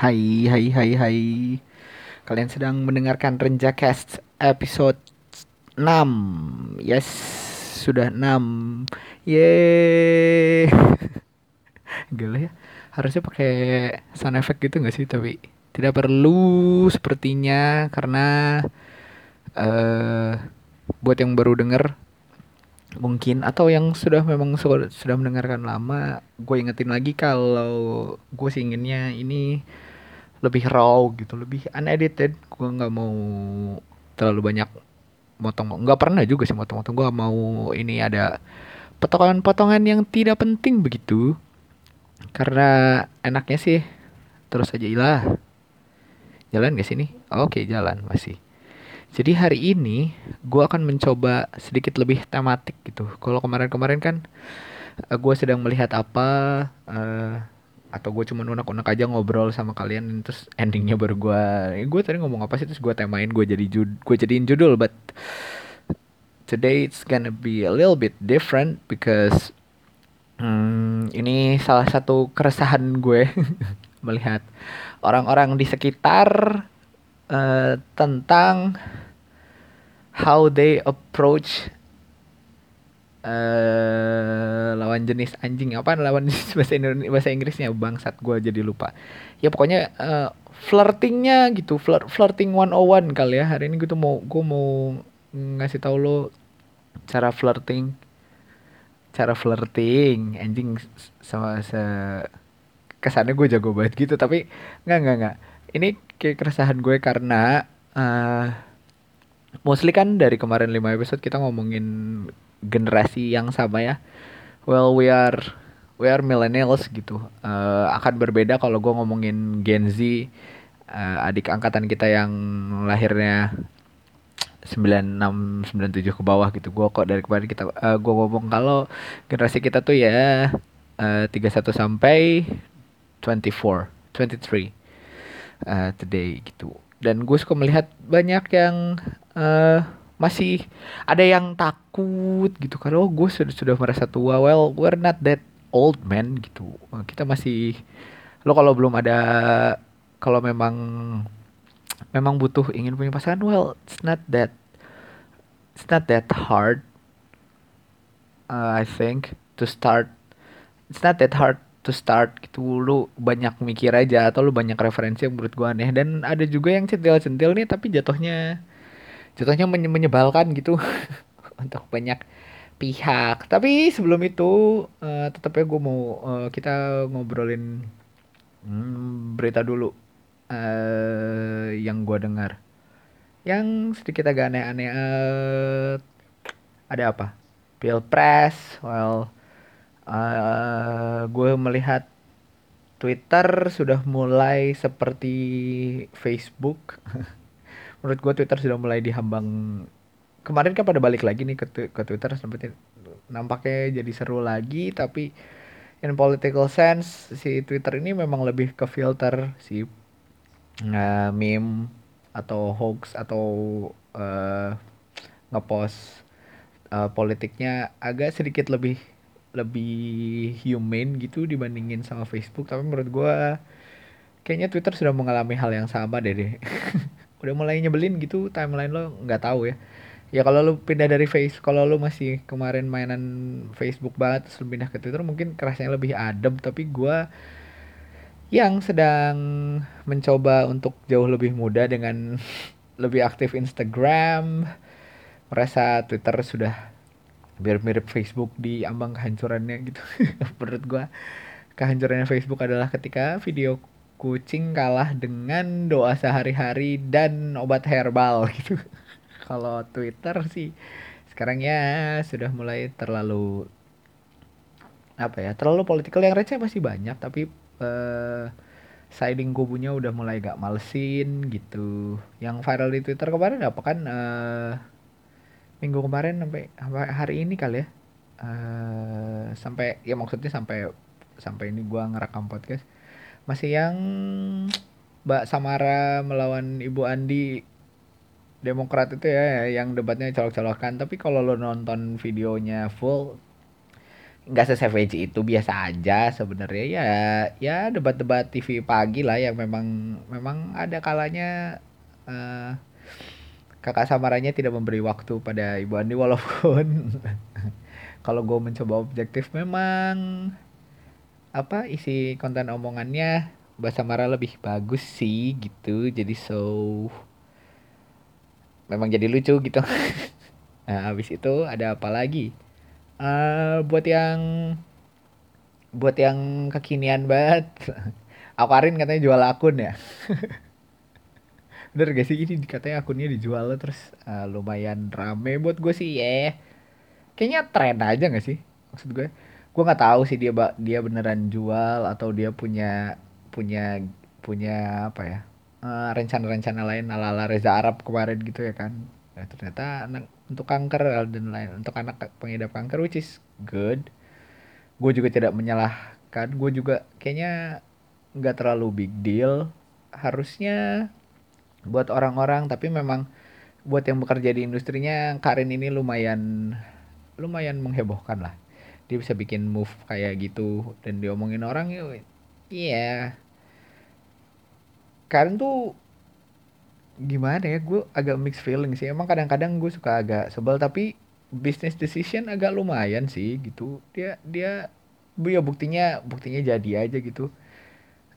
Hai, hai, hai, hai. Kalian sedang mendengarkan Renjacast episode 6. Yes, sudah 6. Yeay. Gila ya. Harusnya pakai sound effect gitu gak sih? Tapi tidak perlu sepertinya karena eh buat yang baru denger mungkin atau yang sudah memang su- sudah mendengarkan lama gue ingetin lagi kalau gue inginnya ini lebih raw gitu lebih unedited. Gue nggak mau terlalu banyak motong nggak pernah juga sih motong-motong. Gue mau ini ada potongan-potongan yang tidak penting begitu. Karena enaknya sih terus aja ilah. Jalan gak sih nih oke jalan masih. Jadi hari ini gue akan mencoba sedikit lebih tematik gitu. Kalau kemarin-kemarin kan eh, gue sedang melihat apa eh, atau gue cuma unek-unek aja ngobrol sama kalian terus endingnya baru gue eh, gue tadi ngomong apa sih terus gue temain gue jadi jud gue jadiin judul but today it's gonna be a little bit different because hmm, ini salah satu keresahan gue melihat orang-orang di sekitar eh, tentang how they approach eh lawan jenis anjing. Apa lawan jenis bahasa Indonesia bahasa Inggrisnya? Bangsat gue jadi lupa. Ya pokoknya eh, flirtingnya gitu. Flirt flirting 101 kali ya. Hari ini gue tuh mau gue mau ngasih tahu lo cara flirting. Cara flirting. Anjing sama se kesannya gue jago banget gitu. Tapi nggak nggak nggak. Ini kayak keresahan gue karena eh mostly kan dari kemarin 5 episode kita ngomongin generasi yang sama ya. Well, we are we are millennials gitu. Eh, akan berbeda kalau gue ngomongin Gen Z, eh, adik angkatan kita yang lahirnya 96 97 ke bawah gitu. Gue kok dari kemarin kita eh, gue ngomong kalau generasi kita tuh ya eh, 31 sampai 24, 23 eh, today gitu. Dan gue suka melihat banyak yang eh masih ada yang takut gitu kan. Oh gue sudah sudah merasa tua. Well we're not that old man gitu. Eh, kita masih lo kalau belum ada kalau memang memang butuh ingin punya pasangan well it's not that it's not that hard uh, I think to start. It's not that hard to start gitu. Lu banyak mikir aja atau lu banyak referensi yang menurut gua aneh. Dan ada juga yang centil-centil nih tapi jatuhnya jatuhnya menye- menyebalkan gitu untuk banyak pihak. Tapi sebelum itu eh, tetap ya gue mau eh, kita ngobrolin hmm, berita dulu eh yang gua dengar. Yang sedikit agak aneh-aneh eh, ada apa? Pilpres well eh gue melihat Twitter sudah mulai seperti Facebook menurut gue Twitter sudah mulai dihambang. Kemarin kan pada balik lagi nih ke, ke Twitter sampai nampaknya jadi seru lagi tapi in political sense si Twitter ini memang lebih ke filter si eh, meme atau hoax atau eh, ngepost eh, politiknya agak sedikit lebih lebih humane gitu dibandingin sama Facebook. Tapi menurut gua kayaknya Twitter sudah mengalami hal yang sama deh deh udah mulai nyebelin gitu timeline lo nggak tahu ya. Ya kalau lu pindah dari face kalau lu masih kemarin mainan Facebook banget terus lu pindah ke Twitter mungkin kerasnya lebih adem. Tapi gua yang sedang mencoba untuk jauh lebih muda dengan lebih aktif Instagram merasa Twitter sudah mirip-mirip Facebook di ambang kehancurannya gitu. Menurut gua kehancurannya Facebook adalah ketika video kucing kalah dengan doa sehari-hari dan obat herbal gitu. Kalau Twitter sih sekarang ya sudah mulai terlalu apa ya terlalu politikal yang receh masih banyak tapi eh, siding kubunya udah mulai gak malesin gitu. Yang viral di Twitter kemarin apa kan eh, minggu kemarin sampai hari ini kali ya. Eh sampai ya maksudnya sampai sampai ini gua ngerekam podcast masih yang Mbak Samara melawan Ibu Andi Demokrat itu ya yang debatnya colok-colokan. Tapi kalau lo nonton videonya full nggak sesavage itu biasa aja sebenarnya. Ya ya debat-debat TV pagi lah yang memang memang ada kalanya uh, kakak samaranya tidak memberi waktu pada ibu Andi walaupun kalau gue mencoba objektif memang apa isi konten omongannya bahasa Mara lebih bagus sih gitu. Jadi so memang jadi lucu gitu. Nah habis itu ada apa lagi? Uh, buat yang buat yang kekinian banget Aquarin katanya jual akun ya. Bener gak sih? Ini katanya akunnya dijual terus uh, lumayan rame buat gue sih ya yeah. kayaknya tren aja gak sih maksud gue gue nggak tahu sih dia dia beneran jual atau dia punya punya punya apa ya uh, rencana-rencana lain ala-ala Reza Arab kemarin gitu ya kan. Nah, ternyata anak untuk kanker dan lain untuk anak pengidap kanker which is good. Gue juga tidak menyalahkan gue juga kayaknya nggak terlalu big deal. Harusnya buat orang-orang tapi memang buat yang bekerja di industrinya Karin ini lumayan lumayan menghebohkan lah dia bisa bikin move kayak gitu dan diomongin orang ya iya. Yeah. Karin tuh gimana ya gue agak mixed feeling sih. Emang kadang-kadang gue suka agak sebel tapi business decision agak lumayan sih gitu. Dia dia ya buktinya buktinya jadi aja gitu.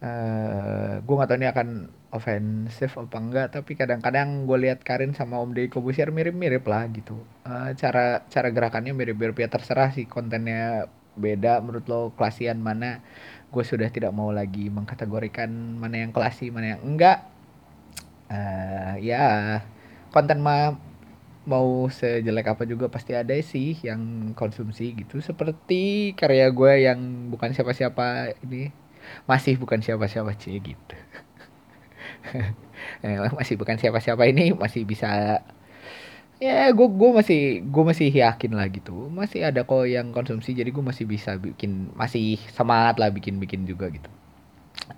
Uh, eh, gue gak tahu ini akan ofensif apa enggak tapi kadang-kadang gue lihat Karin sama Om Deddy Kobusier mirip-mirip lah gitu. Uh, cara cara gerakannya mirip-mirip. Ya terserah sih kontennya beda. Menurut lo klasian mana? Gue sudah tidak mau lagi mengkategorikan mana yang klasi mana yang enggak. Uh, ya konten mah mau sejelek apa juga pasti ada sih yang konsumsi gitu. Seperti karya gue yang bukan siapa-siapa ini masih bukan siapa-siapa sih gitu masih bukan siapa-siapa ini masih bisa ya gue gue masih gue masih yakin lah gitu masih ada kok yang konsumsi jadi gue masih bisa bikin masih semangat lah bikin bikin juga gitu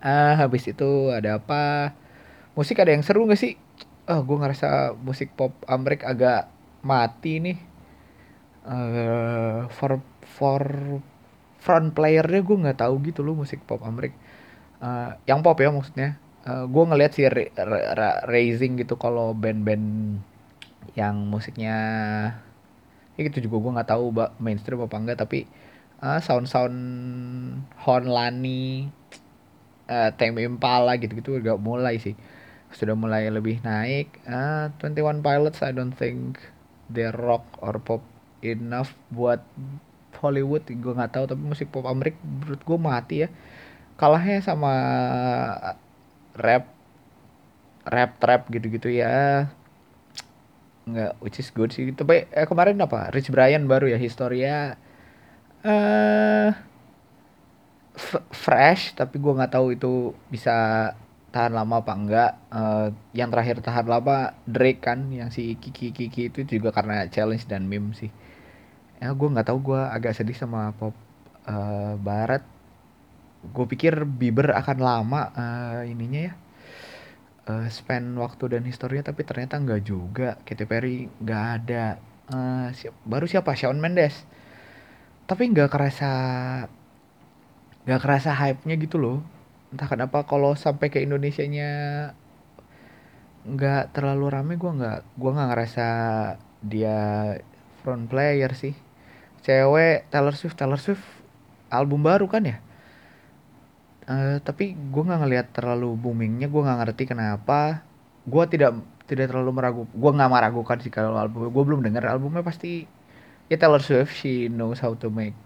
ah habis itu ada apa musik ada yang seru gak sih? Oh, gue ngerasa musik pop Amerik agak mati nih. Uh, for for front playernya gue nggak tahu gitu loh musik pop Amerik. Uh, yang pop ya maksudnya. Uh, gue ngeliat si ra ra Raising gitu kalau band-band yang musiknya ya gitu juga gue nggak tahu mbak mainstream apa enggak tapi uh, sound sound Horn Lani uh, Tame Impala gitu gitu udah mulai sih sudah mulai lebih naik. Uh, 21 Pilots I don't think they rock or pop enough buat Hollywood. Gue nggak tahu tapi musik pop Amerika menurut gue mati ya. Kalahnya sama rap rap trap gitu-gitu ya. Nggak, which is good sih. Tapi eh, kemarin apa? Rich Brian baru ya Historia. uh, fresh tapi gue nggak tahu itu bisa tahan lama apa enggak uh, yang terakhir tahan lama Drake kan yang si Kiki Kiki itu juga karena challenge dan meme sih ya gue nggak tahu gue agak sedih sama pop uh, barat gue pikir Bieber akan lama uh, ininya ya uh, spend waktu dan historinya tapi ternyata enggak juga. Katy Perry nggak ada. Uh, siap, baru siapa? Shawn Mendes. Tapi nggak kerasa nggak kerasa hype-nya gitu loh. Entah kenapa kalau sampai ke Indonesia nya nggak terlalu rame gue nggak gue nggak ngerasa dia front player sih. Cewek Taylor Swift Taylor Swift album baru kan ya uh, tapi gue nggak ngelihat terlalu boomingnya gue nggak ngerti kenapa. Gue tidak tidak terlalu meragu gue nggak meragukan sih kalau album gue belum dengar albumnya pasti. Ya Taylor Swift she knows how to make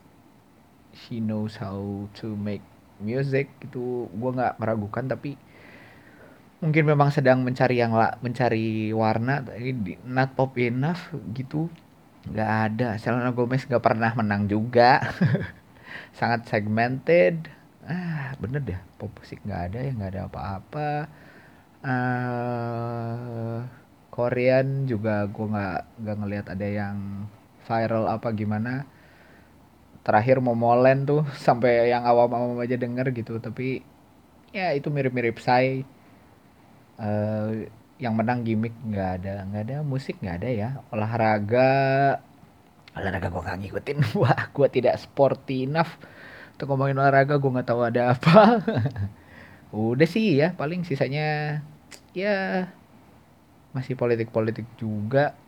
she knows how to make music itu gue nggak meragukan tapi mungkin memang sedang mencari yang lah mencari warna tapi not pop enough gitu. Nggak ada. Selena Gomez nggak pernah menang juga. Sangat segmented ah bener deh. Pop musik nggak ada ya nggak ada apa-apa. Uh, Korean juga gue nggak nggak ngelihat ada yang viral apa gimana. Terakhir Momoland tuh sampai yang awam-awam aja denger gitu tapi ya itu mirip-mirip saya uh, yang menang gimmick nggak ada nggak ada. Musik nggak ada ya. Olahraga olahraga gue gak ngikutin. Wah gue tidak sporty enough untuk ngomongin olahraga gue nggak tahu ada apa. Udah sih ya. Paling sisanya ya masih politik politik juga.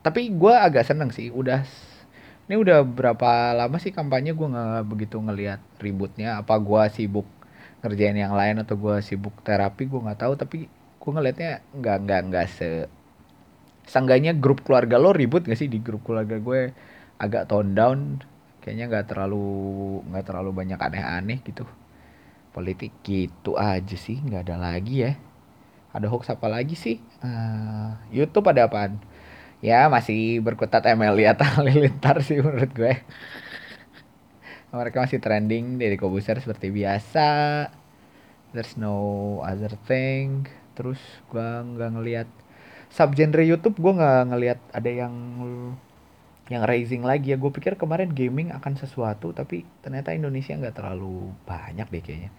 Tapi gue agak seneng sih udah ini udah berapa lama sih kampanye gue nggak begitu ngelihat ributnya. Apa gue sibuk ngerjain yang lain atau gue sibuk terapi gue nggak tahu. Tapi gue ngelihatnya nggak nggak nggak se sangganya grup keluarga lo ribut gak sih di grup keluarga gue? Agak tone down kayaknya nggak terlalu nggak terlalu banyak aneh-aneh gitu. Politik gitu aja sih nggak ada lagi ya. Ada hoax apa lagi sih? Uh, YouTube ada apaan? Ya masih berkutat Emily atau Halilintar sih menurut gue. Mereka masih trending dari Kobuser seperti biasa. There's no other thing. Terus gue nggak ngelihat subgenre YouTube gue nggak ngelihat ada yang yang raising lagi ya. Gue pikir kemarin gaming akan sesuatu tapi ternyata Indonesia nggak terlalu banyak deh kayaknya.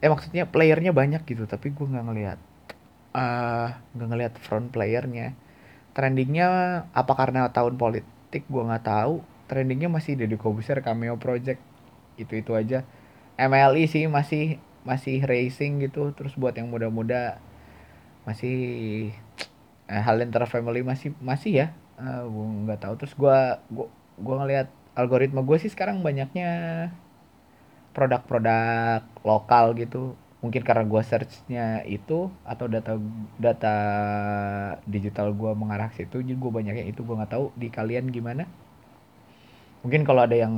Eh maksudnya playernya banyak gitu tapi gue nggak ngelihat uh, nggak ngelihat front playernya. Trendingnya apa karena tahun politik? Gue nggak tahu. Trendingnya masih Deddy Kobuser cameo project itu itu aja MLI e sih masih masih racing gitu. Terus buat yang muda-muda masih eh, Halenter Family masih masih ya eh, gue nggak tahu. Terus gue gue gue ngelihat algoritma gue sih sekarang banyaknya produk-produk lokal gitu. Mungkin karena gue searchnya itu atau data data digital gue mengarah ke situ jadi gue banyaknya itu. Gue nggak tahu di kalian gimana. Mungkin kalau ada yang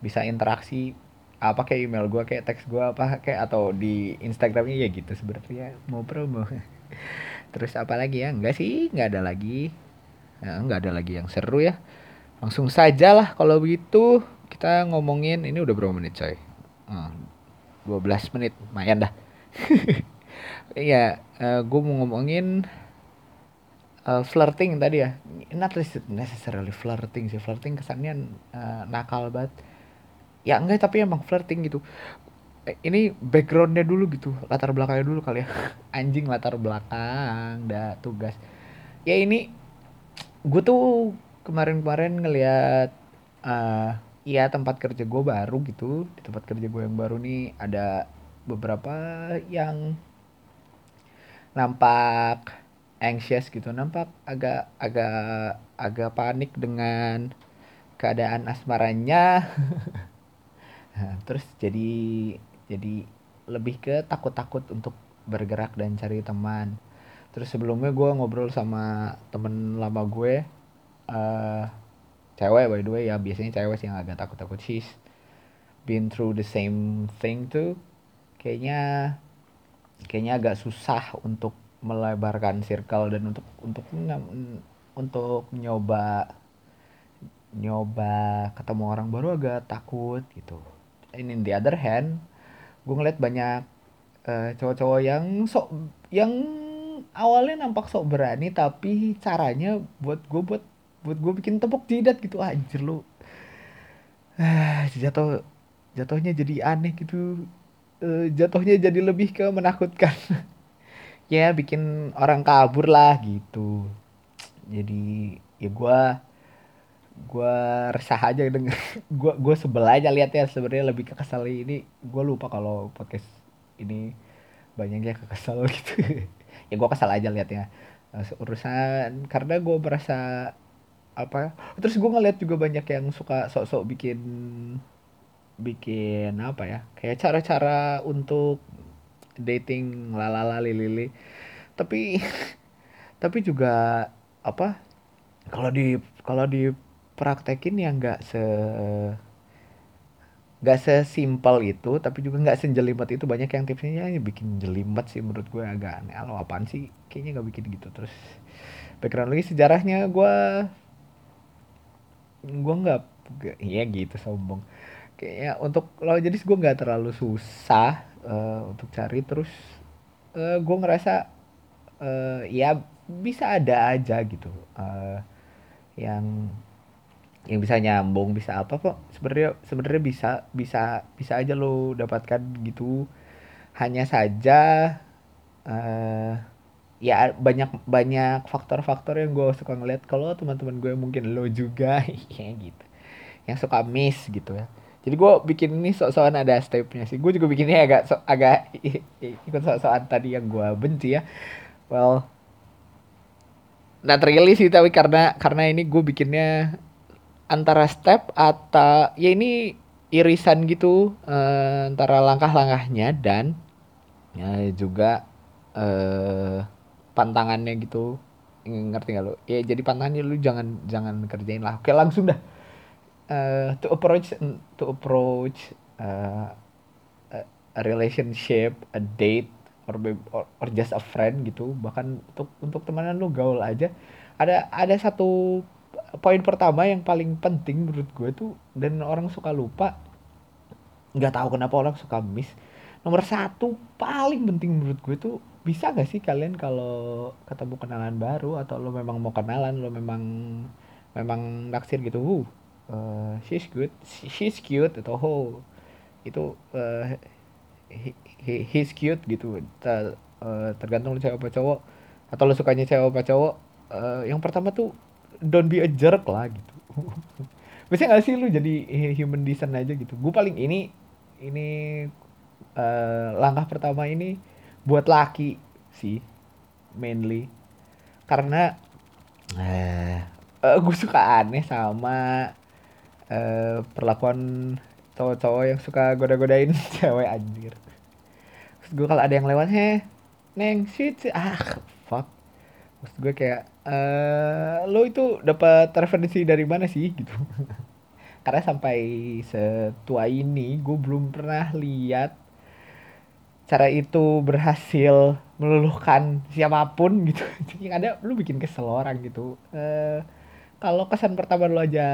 bisa interaksi apa kayak email gue kayak teks gue apa kayak atau di Instagramnya ya gitu sebenarnya. Mau promo terus apa lagi ya enggak sih nggak ada lagi nah, nggak ada lagi yang seru ya langsung saja lah kalau begitu kita ngomongin ini udah berapa menit coy hmm, 12 menit lumayan dah Iya, uh, eh, gue mau ngomongin uh, flirting tadi ya. Not necessarily flirting sih. Flirting kesannya uh, nakal banget. Ya enggak, tapi emang flirting gitu. Eh, ini backgroundnya dulu gitu, latar belakangnya dulu kali ya. Anjing latar belakang, dah tugas. Ya ini, gue tuh kemarin-kemarin ngeliat uh, Iya tempat kerja gue baru gitu di tempat kerja gue yang baru nih ada beberapa yang nampak anxious gitu nampak agak agak agak panik dengan keadaan asmaranya terus jadi jadi lebih ke takut-takut untuk bergerak dan cari teman. Terus sebelumnya gue ngobrol sama temen lama gue uh, cewek by the way ya biasanya cewek sih yang agak takut-takut. She's been through the same thing tuh. Kayaknya kayaknya agak susah untuk melebarkan circle dan untuk untuk untuk nyoba nyoba ketemu orang baru agak takut gitu. Ini in the other hand, gue ngeliat banyak uh, cowok-cowok yang sok yang awalnya nampak sok berani tapi caranya buat gue buat buat gue bikin tepuk jidat gitu. Anjir lu. Ah jatuh jatuhnya jadi aneh gitu. Uh, jatuhnya jadi lebih ke menakutkan. Ya bikin orang kabur lah gitu. Jadi ya gue gue resah aja dengan gue gue sebel aja liatnya. Sebenarnya lebih ke kesel ini gue lupa kalau podcast ini banyaknya kekesel gitu. Ya gue kesal aja liatnya. Uh, urusan karena gue merasa apa ya? terus gue ngeliat juga banyak yang suka sok-sok bikin bikin apa ya kayak cara-cara untuk dating lalala lili tapi tapi juga apa kalau di kalau dipraktekin ya nggak se nggak sesimpel itu tapi juga nggak sejelimet itu banyak yang tipsnya ya bikin jelimet sih menurut gue agak aneh. Lo apaan sih? Kayaknya nggak bikin gitu. Terus background lagi sejarahnya gue gue nggak iya gitu sombong. Kayaknya untuk lo jadi gue nggak terlalu susah uh, untuk cari. Terus uh, gue ngerasa uh, ya bisa ada aja gitu uh, yang yang bisa nyambung bisa apa kok? Sebenarnya sebenarnya bisa bisa bisa aja lo dapatkan gitu. Hanya saja uh, ya banyak banyak faktor-faktor yang gue suka ngeliat. Kalau teman-teman gue mungkin lo juga ya gitu. Yang suka miss gitu ya. Jadi gue bikin ini sok-sokan ada stepnya sih. Gue juga bikinnya agak so, agak ikut sok-sokan tadi yang gue benci ya. Well not really sih tapi karena karena ini gue bikinnya antara step atau ya ini irisan gitu uh, antara langkah-langkahnya dan ya juga uh, pantangannya gitu. Ngerti gak lo ya jadi pantangannya lu jangan jangan kerjain lah. Oke langsung dah. Uh, to approach to approach uh, a relationship a date or, or or just a friend gitu. Bahkan untuk untuk temenan lu gaul aja. Ada ada satu poin pertama yang paling penting menurut gue tuh dan orang suka lupa nggak tahu kenapa orang suka miss. Nomor satu paling penting menurut gue tuh bisa gak sih kalian kalau ketemu kenalan baru atau lo memang mau kenalan lo memang memang naksir gitu uh, she's good she's cute atau oh, itu uh, he, he, he's cute gitu. Ter, uh, tergantung lo cewek apa cowok atau lo sukanya cewek apa cowok uh, yang pertama tuh don't be a jerk lah gitu. Bisa gak sih lu jadi human design aja gitu? Gue paling ini ini uh, langkah pertama ini buat laki sih mainly. Karena eh. uh, gue suka aneh sama uh, perlakuan cowok-cowok yang suka goda-godain cewek anjir. Terus gue kalau ada yang lewat heh neng shit ah fuck Terus gue kayak eh lo itu dapat referensi dari mana sih? Gitu. Karena sampai setua ini gue belum pernah lihat cara itu berhasil meluluhkan siapa pun gitu. Jadi ada lu bikin kesel orang gitu. Uh, kalau kesan pertama lu aja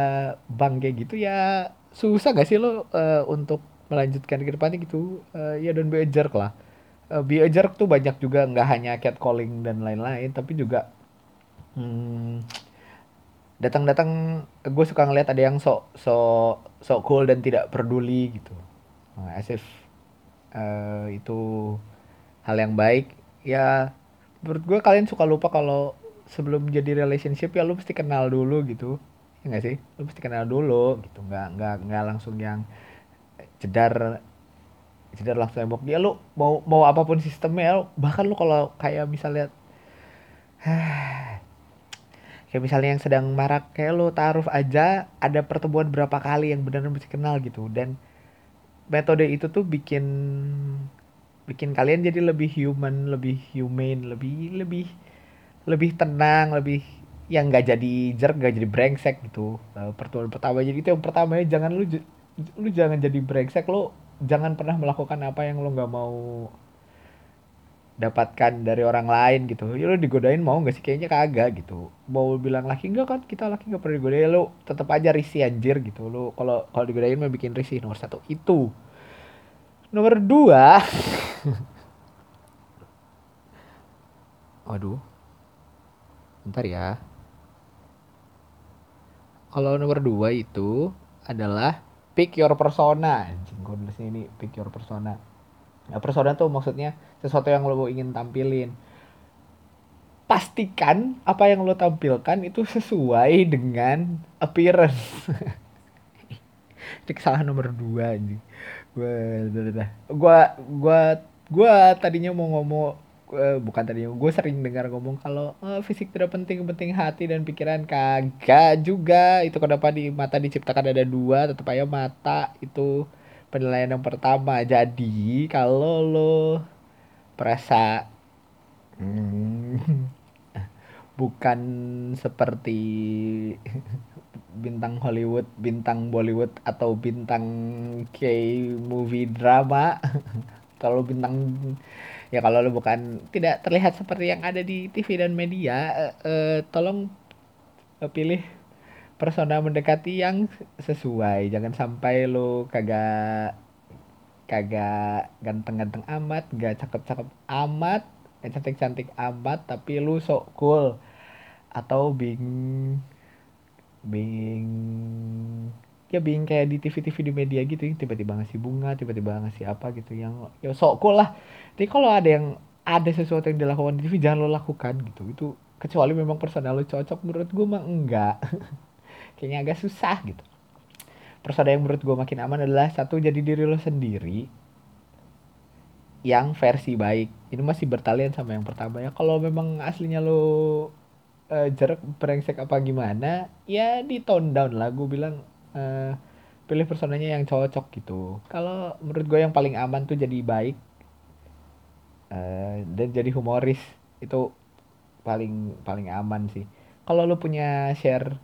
bangke gitu ya susah gak sih lo uh, untuk melanjutkan ke depannya gitu? Uh, ya don't be a jerk lah uh, be a jerk tuh banyak juga nggak hanya catcalling dan lain-lain tapi juga hmm, datang-datang gue suka ngeliat ada yang sok sok sok cool dan tidak peduli gitu. As if uh, itu hal yang baik. Ya menurut gue kalian suka lupa kalau sebelum jadi relationship ya lu mesti kenal dulu gitu. Ya gak sih? Lu mesti kenal dulu gitu nggak nggak nggak langsung yang cedar cedar langsung embok dia lu mau mau apa pun sistemnya bahkan lu kalau kayak misalnya kayak misalnya yang sedang marak kayak lu taruh aja ada pertemuan berapa kali yang benar-benar mesti kenal gitu. Dan metode itu tuh bikin bikin kalian jadi lebih human, lebih humane, lebih lebih lebih tenang, lebih yang nggak jadi jerk, nggak jadi brengsek gitu. Uh, pertemuan pertama jadi itu yang pertama ya jangan lu lu jangan jadi brengsek lu jangan pernah melakukan apa yang lu nggak mau dapatkan dari orang lain gitu. Ya lu digodain mau gak sih? Kayaknya kagak gitu. Mau bilang laki enggak kan? Kita laki nggak pernah digodain. Lu tetap aja risih anjir gitu. Lu kalau kalau digodain mah bikin risih. Nomor satu itu. Nomor dua. Waduh. Bentar ya. Kalau nomor dua itu adalah pick your persona anjing gue ini pick your persona Nah, persona tuh maksudnya sesuatu yang lo ingin tampilin. Pastikan apa yang lo tampilkan itu sesuai dengan appearance. Itu kesalahan nomor dua nih. Gue, gue, gue, gue tadinya mau ngomong uh, bukan tadinya gue sering dengar ngomong kalau uh, fisik tidak penting penting hati dan pikiran kagak juga itu kenapa di mata diciptakan ada dua tetap aja mata itu penilaian yang pertama jadi kalau lo merasa hmm, bukan seperti bintang Hollywood, bintang Bollywood atau bintang K movie drama. kalau bintang ya kalau lo bukan tidak terlihat seperti yang ada di TV dan media, eh, eh, tolong eh, pilih persona mendekati yang sesuai. Jangan sampai lo kagak kagak ganteng-ganteng amat gak cakep-cakep amat gak cantik-cantik amat tapi lu sok cool atau bing bing ya bing kayak di TV-TV di media gitu tiba-tiba ngasih bunga tiba-tiba ngasih apa gitu yang ya sok cool lah. Jadi kalau ada yang ada sesuatu yang dilakukan di TV jangan lo lakukan gitu. Itu kecuali memang personal lo cocok menurut gue mah enggak. Kayaknya agak susah gitu. Persada yang menurut gue makin aman adalah satu jadi diri lo sendiri yang versi baik. Ini masih bertalian sama yang pertama ya. Kalau memang aslinya lo uh, jeruk brengsek apa gimana ya di tone down lah. Gue bilang uh, pilih personanya yang cocok gitu. Kalau menurut gue yang paling aman tuh jadi baik uh, dan jadi humoris itu paling paling aman sih. Kalau lo punya share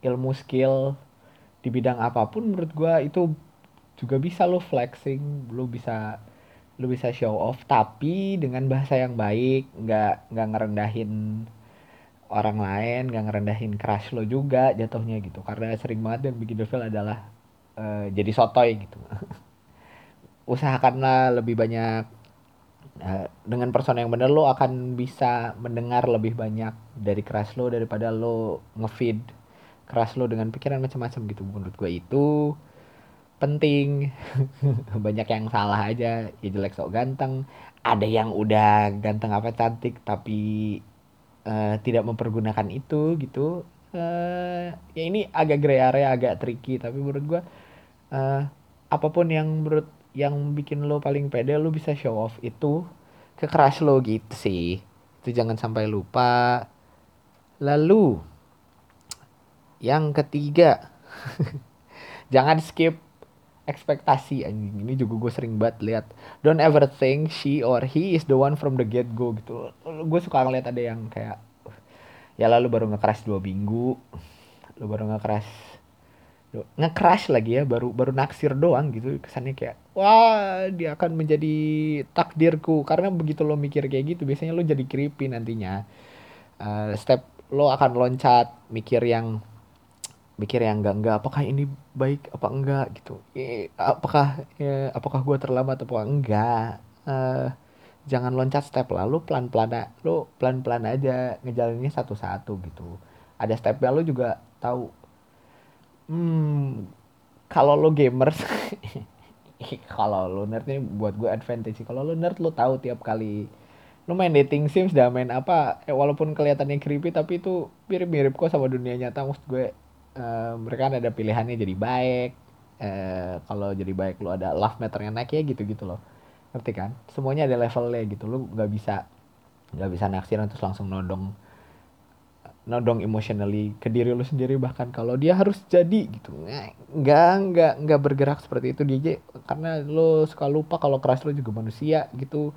ilmu skill di bidang apa pun menurut gue itu juga bisa lo flexing lo bisa lo bisa show off tapi dengan bahasa yang baik nggak nggak ngerendahin orang lain nggak ngerendahin crush lo juga jatuhnya gitu. Karena sering banget dan bikin feel adalah uh, jadi sotoy gitu. Usahakanlah lebih banyak Nah, dengan persona yang benar lo akan bisa mendengar lebih banyak dari keras lo daripada lo ngefeed keras lo dengan pikiran macam-macam gitu. Menurut gue itu penting. Banyak yang salah aja ya jelek sok ganteng. Ada yang udah ganteng apa cantik tapi uh, tidak mempergunakan itu gitu. Uh, ya ini agak gray area agak tricky tapi menurut gue uh, apa pun yang menurut yang bikin lo paling pede lo bisa show off itu. Ke crush lo gitu sih. Itu jangan sampai lupa. Lalu yang ketiga jangan skip ekspektasi anjing. Ini juga gue sering banget lihat. Don't ever think she or he is the one from the get go gitu. Gue suka ngeliat ada yang kayak ya lalu baru nge-crush dua minggu. Lu baru nge-crush nge-crash lagi ya baru baru naksir doang gitu. Kesannya kayak wah dia akan menjadi takdirku. Karena begitu lo mikir kayak gitu biasanya lo jadi creepy nantinya. Uh, step lo akan loncat mikir yang mikir yang enggak enggak apakah ini baik apa enggak gitu. Eh, apakah ya, apakah gue terlambat apa enggak uh, jangan loncat step lalu pelan pelan lo pelan pelan aja ngejalaninnya satu satu gitu. Ada stepnya lo juga tahu. Hmm, kalau lo gamers, kalau lo nerd ini buat gue advantage. Kalau lo nerd lo tahu tiap kali. Lo main dating sims dah main apa, eh, walaupun kelihatannya creepy tapi itu mirip-mirip kok sama dunia nyata. Maksud gue uh, mereka ada pilihannya jadi baik. Uh, kalau jadi baik lo ada love meternya naik ya gitu-gitu loh. Ngerti kan? Semuanya ada levelnya gitu. Lo nggak bisa nggak bisa naksir terus langsung nodong nodong emotionally ke diri lu sendiri bahkan kalau dia harus jadi gitu nggak nggak nggak bergerak seperti itu dia karena lo suka lupa kalau keras lo juga manusia gitu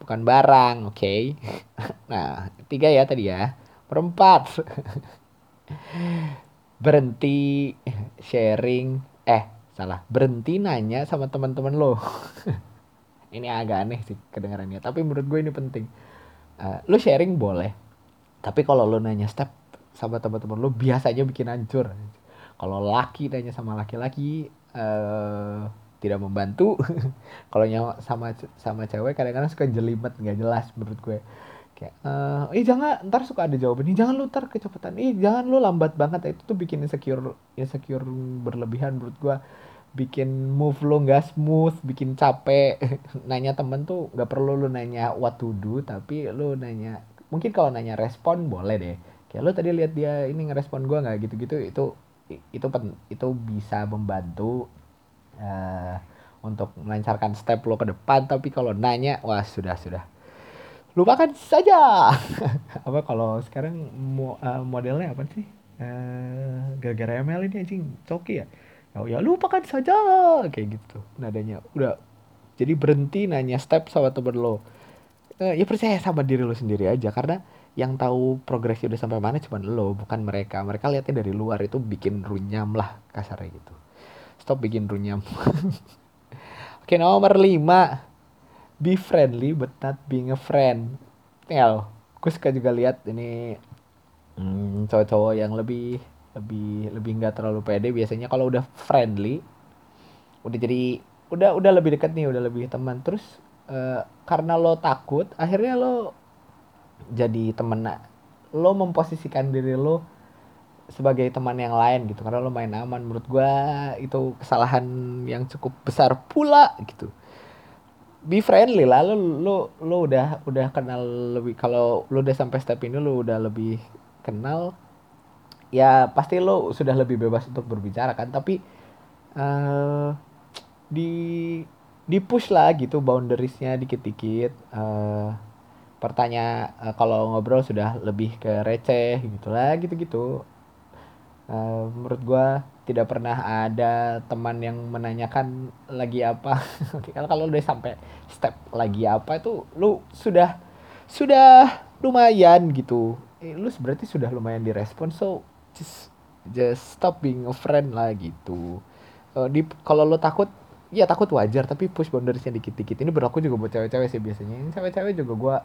bukan barang oke okay? nah tiga ya tadi ya perempat berhenti sharing. Eh salah. Berhenti nanya sama teman-teman lo. Ini agak aneh sih kedengarannya tapi menurut gue ini penting. Uh, lo sharing boleh tapi kalau lo nanya step sama teman-teman lo biasanya bikin hancur. Kalau laki nanya sama laki-laki uh, tidak membantu. Kalau nyawa sama sama cewek kadang-kadang suka jelimet nggak jelas menurut gue kayak eh jangan ntar suka ada jawaban. Ih jangan lu ntar kecepatan. Ih jangan lu lambat banget. Itu tuh bikin insecure insecure berlebihan menurut gue bikin move lo nggak smooth bikin capek. Nanya temen tuh nggak perlu lu nanya what to do tapi lu nanya mungkin kalau nanya respon boleh deh. Kayak lo tadi lihat dia ini ngerespon gue nggak? Gitu-gitu itu itu pen, itu bisa membantu uh, untuk melancarkan step lo ke depan. Tapi kalau nanya wah sudah sudah lupakan saja. Apa kalau sekarang mo, uh, modelnya apa sih? Uh, gara-gara ML ini anjing coki ya? Oh ya lupakan saja kayak gitu nadanya. Udah jadi berhenti nanya step sama temen lo. Uh, ya percaya sama diri lo sendiri aja karena yang tahu progresnya udah sampai mana cuma lo bukan mereka. Mereka lihatnya dari luar itu bikin runyam lah kasarnya gitu. Stop bikin runyam. Oke nomor 5 be friendly but not being a friend. Tinggal gue suka juga lihat ini hmm, cowok-cowok yang lebih lebih lebih nggak terlalu pede biasanya kalau udah friendly udah jadi udah udah lebih dekat nih udah lebih teman. Terus uh, karena lo takut akhirnya lo jadi temen. Lo memposisikan diri lo sebagai teman yang lain gitu karena lo main aman. Menurut gue itu kesalahan yang cukup besar pula gitu be friendly lah. Lu lu lu udah udah kenal lebih kalau lu udah sampai step ini lu udah lebih kenal ya pasti lu sudah lebih bebas untuk berbicara kan. Tapi uh, di di push lah gitu boundariesnya dikit-dikit. Uh, pertanyaan uh, kalau ngobrol sudah lebih ke receh gitulah gitu-gitu uh, menurut gua tidak pernah ada teman yang menanyakan lagi apa. Kalau kalau udah sampai step lagi apa itu lu sudah sudah lumayan gitu. Eh, lu berarti sudah lumayan direspon so just just stop being a friend lah gitu. Uh, di kalau lu takut ya takut wajar tapi push boundariesnya dikit-dikit. Ini berlaku juga buat cewek-cewek sih biasanya. Ini cewek-cewek juga gua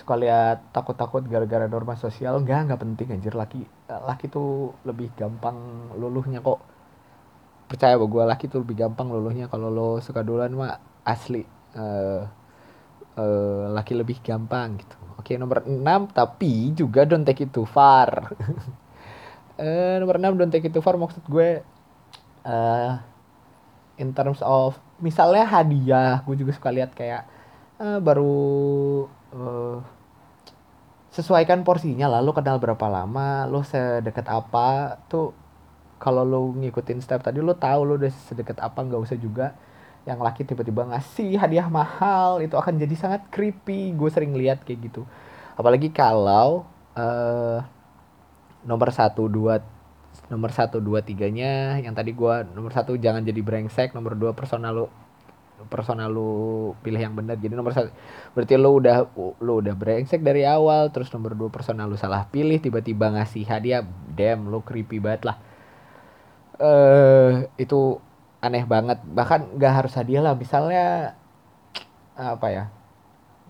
suka lihat takut-takut gara-gara norma sosial enggak enggak penting anjir. Laki laki tuh lebih gampang luluhnya kok. Percaya bahwa gue laki tuh lebih gampang luluhnya. Kalau lo suka duluan mah asli uh, uh, laki lebih gampang gitu. Oke nomor 6 tapi juga don't take it too far. Uh, nomor 6 don't take it too far maksud gue uh, in terms of misalnya hadiah gue juga suka lihat kayak uh, baru uh, sesuaikan porsinya lah. Lo kenal berapa lama lo sedekat apa tuh kalau lo ngikutin step tadi lo tahu lo udah sedekat apa nggak usah juga yang laki tiba-tiba ngasih hadiah mahal itu akan jadi sangat creepy. Gue sering lihat kayak gitu. Apalagi kalau uh, nomor satu dua nomor satu dua tiganya yang tadi gue nomor satu jangan jadi brengsek nomor dua personal lo personal lu pilih yang benar. Jadi nomor satu berarti lu udah lu udah brengsek dari awal terus nomor dua personal lu salah pilih tiba-tiba ngasih hadiah damn lu creepy banget lah. Eh uh, itu aneh banget. Bahkan nggak harus hadiah lah misalnya apa ya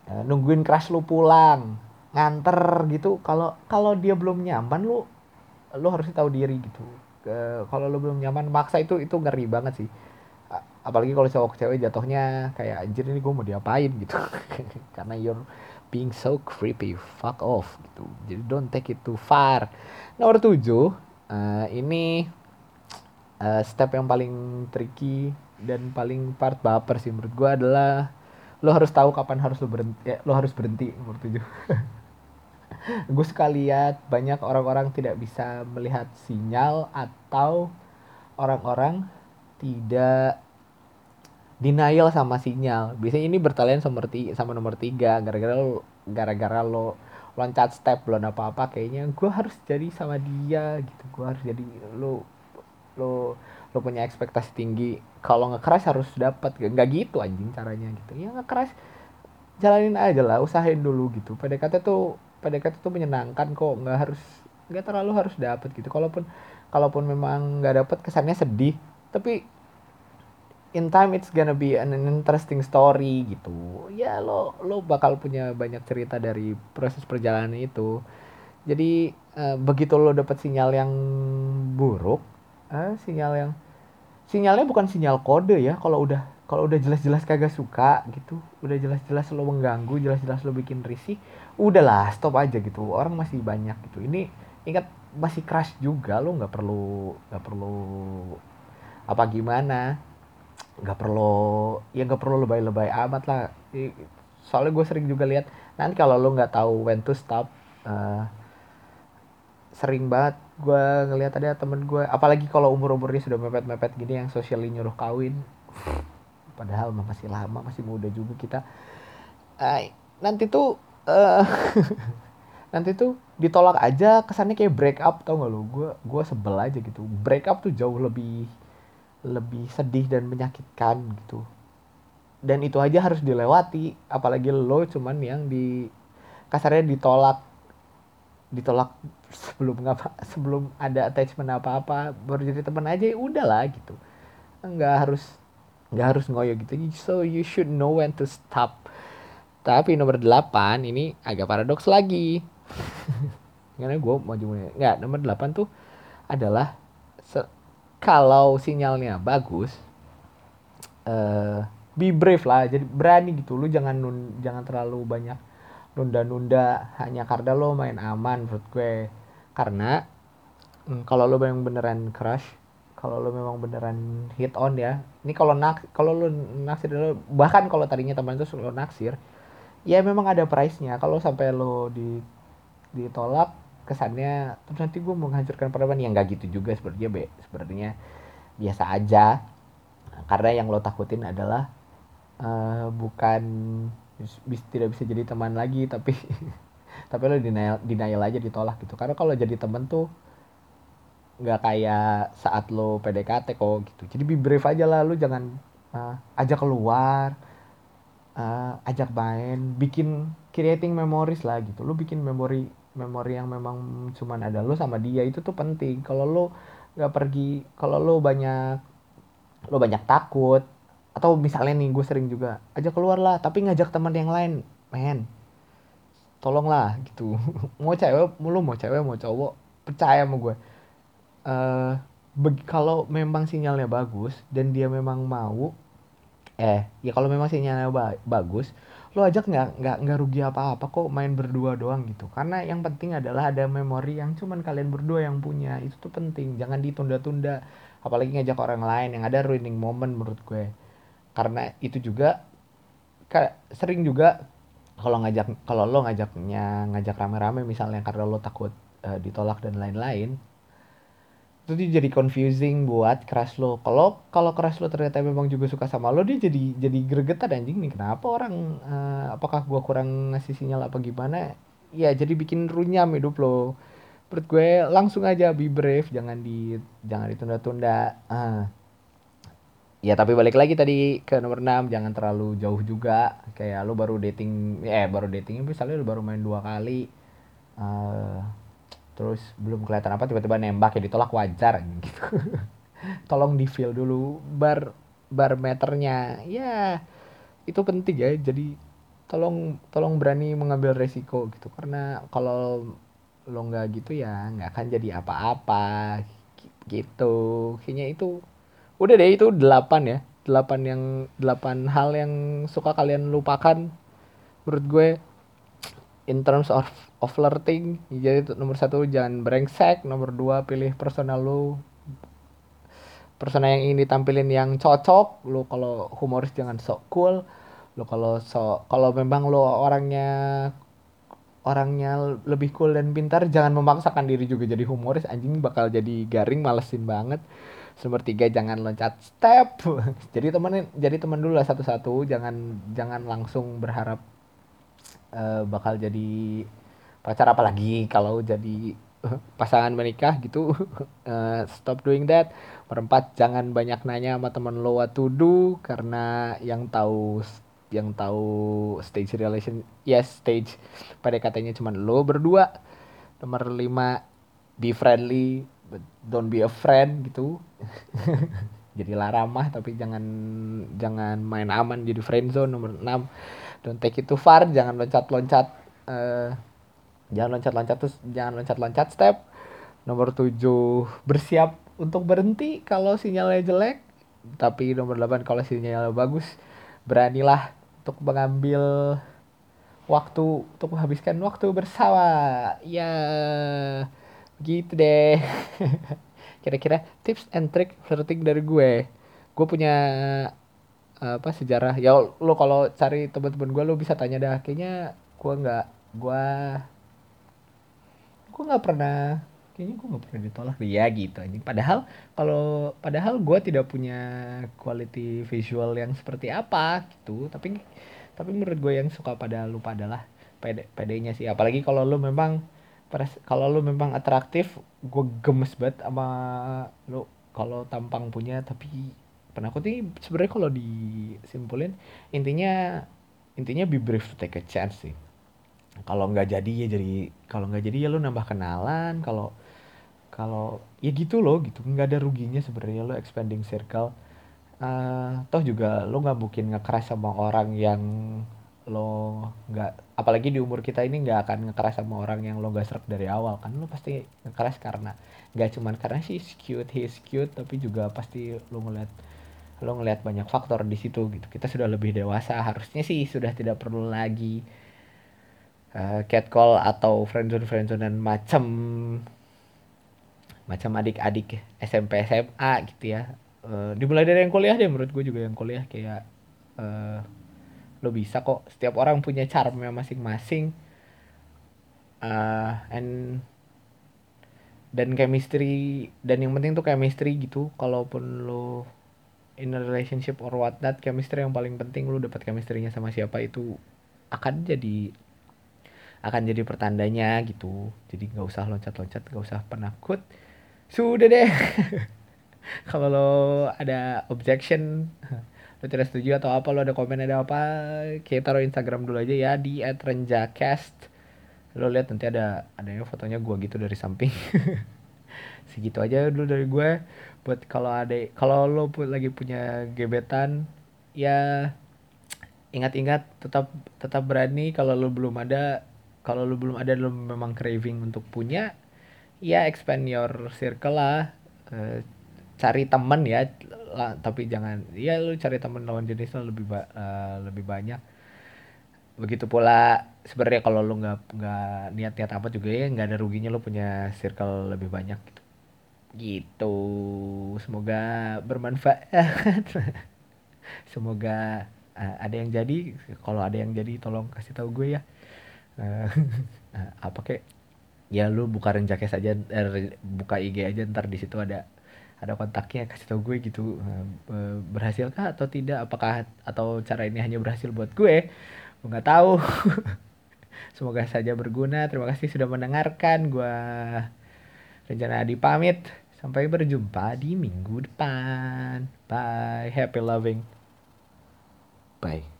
eh, nungguin crush lu pulang nganter gitu kalau kalau dia belum nyaman lu lu harus tahu diri gitu. Kalau lu belum nyaman maksa itu itu ngeri banget sih apalagi kalau cowok cewek jatuhnya kayak anjir ini gue mau diapain? gitu. Karena you're being so creepy. Fuck off gitu. Jadi don't take it too far. Nomor tujuh uh, ini uh, step yang paling tricky dan paling part baper sih menurut gue adalah lo harus tahu kapan harus lo berhenti ya, lo harus berhenti nomor tujuh. Gue suka lihat banyak orang-orang tidak bisa melihat sinyal atau orang-orang tidak denial sama sinyal. Biasanya ini bertalian sama, sama nomor tiga. Gara-gara lo gara-gara lo loncat step belum apa-apa kayaknya gue harus jadi sama dia gitu. Gue harus jadi lo lo lo punya ekspektasi tinggi. Kalau ngekeras harus dapat nggak gitu anjing caranya gitu. Ya ngekeras jalanin aja lah usahain dulu gitu. PDKT tuh PDKT tuh menyenangkan kok. Nggak harus nggak terlalu harus dapat gitu. Kalaupun kalaupun memang nggak dapat kesannya sedih. Tapi in time it's gonna be an interesting story gitu. Ya lo lo bakal punya banyak cerita dari proses perjalanan itu. Jadi uh, begitu lo dapet sinyal yang buruk uh, sinyal yang sinyalnya bukan sinyal kode ya kalau udah kalau udah jelas-jelas kagak suka gitu udah jelas-jelas lo mengganggu jelas-jelas lo bikin risih udahlah stop aja gitu. Orang masih banyak gitu. Ini ingat masih crush juga lo nggak perlu nggak perlu apa gimana nggak perlu ya nggak perlu lebay-lebay amat lah. Soalnya gue sering juga lihat nanti kalau lo nggak tahu when to stop uh, sering banget gue ngelihat ada temen gue apalagi kalau umur umurnya sudah mepet mepet gini yang sosial nyuruh kawin. Padahal masih lama masih muda juga kita. Uh, nanti tuh uh, nanti tuh ditolak aja kesannya kayak break up tau gak lo gue gue sebel aja gitu. Break up tuh jauh lebih lebih sedih dan menyakitkan gitu. Dan itu aja harus dilewati apalagi lo cuman yang di kasarnya ditolak ditolak sebelum ngapa sebelum ada attachment apa apa baru jadi teman aja ya udahlah gitu. Nggak harus nggak harus ngoyo gitu. So you should know when to stop. Tapi nomor 8 ini agak paradoks lagi. Karena gue mau nggak nomor 8 tuh adalah kalau sinyalnya bagus uh, be brave lah. Jadi berani gitu. Lu jangan nun, jangan terlalu banyak nunda-nunda. Hanya karena lo main aman menurut gue. Karena hmm, kalau lo yang beneran crush kalau lo memang beneran hit on ya ini kalau nak kalau lo naksir lo bahkan kalau tadinya teman itu lo naksir ya memang ada price nya kalau sampai lo di ditolak kesannya terus nanti gue menghancurkan peradaban. Yang nggak gitu juga sepertinya be. Sepertinya biasa aja. Karena yang lo takutin adalah uh, bukan bis, tidak bisa jadi teman lagi tapi tapi lo denial denial aja ditolak gitu. Karena kalau jadi teman tuh nggak kayak saat lo PDKT kok gitu. Jadi be brave aja lah lo jangan uh, ajak keluar uh, ajak main bikin creating memories lah gitu. Lo bikin memori memori yang memang cuman ada lo sama dia itu tuh penting. Kalau lo nggak pergi kalau lo banyak lo banyak takut atau misalnya nih gue sering juga ajak keluar lah tapi ngajak teman yang lain men tolonglah gitu. Mau cewek lo mau cewek mau cowok percaya sama gue uh, kalau memang sinyalnya bagus dan dia memang mau eh ya kalau memang sinyalnya ba bagus lo ajak nggak? Nggak nggak rugi apa-apa kok main berdua doang gitu. Karena yang penting adalah ada memori yang cuman kalian berdua yang punya. Itu tuh penting. Jangan ditunda-tunda. Apalagi ngajak orang lain yang ada ruining moment menurut gue. Karena itu juga sering juga kalau ngajak kalau lo ngajaknya ngajak rame-rame misalnya karena lo takut uh, ditolak dan lain-lain itu dia jadi confusing buat crush lo. Kalau kalau crush lo ternyata memang juga suka sama lo dia jadi jadi gregetan anjing. Nih kenapa orang uh, apakah gua kurang ngasih sinyal apa gimana? Ya jadi bikin runyam hidup lo. Menurut gue langsung aja be brave jangan di jangan ditunda-tunda. Uh. ya tapi balik lagi tadi ke nomor 6 jangan terlalu jauh juga. Kayak lo baru dating eh baru dating misalnya lo baru main dua kali. Uh, terus belum kelihatan apa tiba-tiba nembak ya ditolak wajar gitu. Tolong di feel dulu bar bar meternya. Ya itu penting ya jadi tolong tolong berani mengambil resiko gitu. Karena kalau lo nggak gitu ya nggak akan jadi apa-apa gitu. Kayaknya itu udah deh itu delapan ya. Delapan yang delapan hal yang suka kalian lupakan menurut gue in terms of of flirting. Jadi nomor satu jangan brengsek. Nomor dua pilih personal lu. Persona yang ingin ditampilin yang cocok. Lu kalau humoris jangan sok cool. Lu kalau so kalau memang lu orangnya orangnya lebih cool dan pintar jangan memaksakan diri juga jadi humoris. Anjing bakal jadi garing malesin banget. Nomor tiga jangan loncat step. Jadi temen jadi teman dulu lah satu-satu. Jangan jangan langsung berharap uh, bakal jadi pacar apalagi kalau jadi pasangan menikah gitu. Uh, stop doing that. Perempat jangan banyak nanya sama temen lo what to do karena yang tahu yang tahu stage relation yes stage pada katanya cuma lo berdua. Nomor lima be friendly but don't be a friend gitu. Jadilah ramah tapi jangan jangan main aman jadi friend zone. Nomor enam don't take it too far jangan loncat-loncat uh, jangan loncat-loncat terus jangan loncat-loncat step. Nomor 7 bersiap untuk berhenti kalau sinyalnya jelek. Tapi nomor 8 kalau sinyalnya bagus beranilah untuk mengambil waktu untuk menghabiskan waktu bersama. Ya gitu deh. Kira-kira tips and trick flirting dari gue. Gue punya apa sejarah. Ya lo kalau cari teman-teman gue lo bisa tanya dah. Kayaknya gue nggak gue gue nggak pernah kayaknya gue nggak pernah ditolak dia gitu anjing padahal kalau padahal gue tidak punya quality visual yang seperti apa gitu. Tapi tapi menurut gue yang suka pada lu adalah pede pedenya sih. Apalagi kalau lu memang kalau lu memang atraktif gue gemes banget sama lu. Kalau tampang punya tapi penakut ini sebenarnya kalau disimpulin intinya intinya be brave to take a chance sih. Kalau nggak jadi ya jadi kalau nggak jadi ya lo nambah kenalan kalau kalau ya gitu loh gitu. Nggak ada ruginya sebenarnya lo expanding circle. Uh, toh juga lo nggak mungkin ngekeras sama orang yang lo nggak apalagi di umur kita ini nggak akan ngekeras sama orang yang lo gak serak dari awal kan. Lo pasti ngekeras karena nggak cuman karena sih cute he's cute tapi juga pasti lo ngeliat lo ngelihat banyak faktor di situ gitu. Kita sudah lebih dewasa harusnya sih sudah tidak perlu lagi uh, catcall atau friendzone friendzone dan macam macam adik-adik SMP SMA gitu ya. Uh, dimulai dari yang kuliah deh menurut gue juga yang kuliah kayak uh, lo bisa kok. Setiap orang punya charmnya masing-masing. Uh, and dan chemistry dan yang penting tuh chemistry gitu. Kalaupun lo in a relationship or what that chemistry yang paling penting. Lo dapat chemistrynya sama siapa itu akan jadi akan jadi pertandanya gitu. Jadi nggak usah loncat-loncat nggak usah penakut. Sudah deh. Kalau lo ada objection lo tidak setuju atau apa lo ada komen ada apa kita taruh Instagram dulu aja ya di @renjacast lo lihat nanti ada ada yang fotonya gua gitu dari samping segitu aja dulu dari gue. Buat kalau ada kalau lo pun lagi punya gebetan ya ingat-ingat tetap tetap berani kalau lo belum ada kalau lo belum ada lo memang craving untuk punya ya expand your circle lah. Uh, cari temen ya lah, tapi jangan ya lu cari temen lawan jenis lo lebih ba uh, lebih banyak. Begitu pula sebenarnya kalau lu nggak nggak niat-niat apa juga ya nggak ada ruginya lu punya circle lebih banyak gitu gitu. Semoga bermanfaat. Semoga uh, ada yang jadi. Kalau ada yang jadi tolong kasih tahu gue ya. Uh, apa kek? Ya lu buka renjaknya saja er, buka IG aja ntar di situ ada ada kontaknya kasih tau gue gitu. Eh, berhasilkah atau tidak? Apakah atau cara ini hanya berhasil buat gue? Gue nggak tahu. Semoga saja berguna. Terima kasih sudah mendengarkan. Gue rencana Adi pamit. Sampai berjumpa di minggu depan. Bye. Happy loving. Bye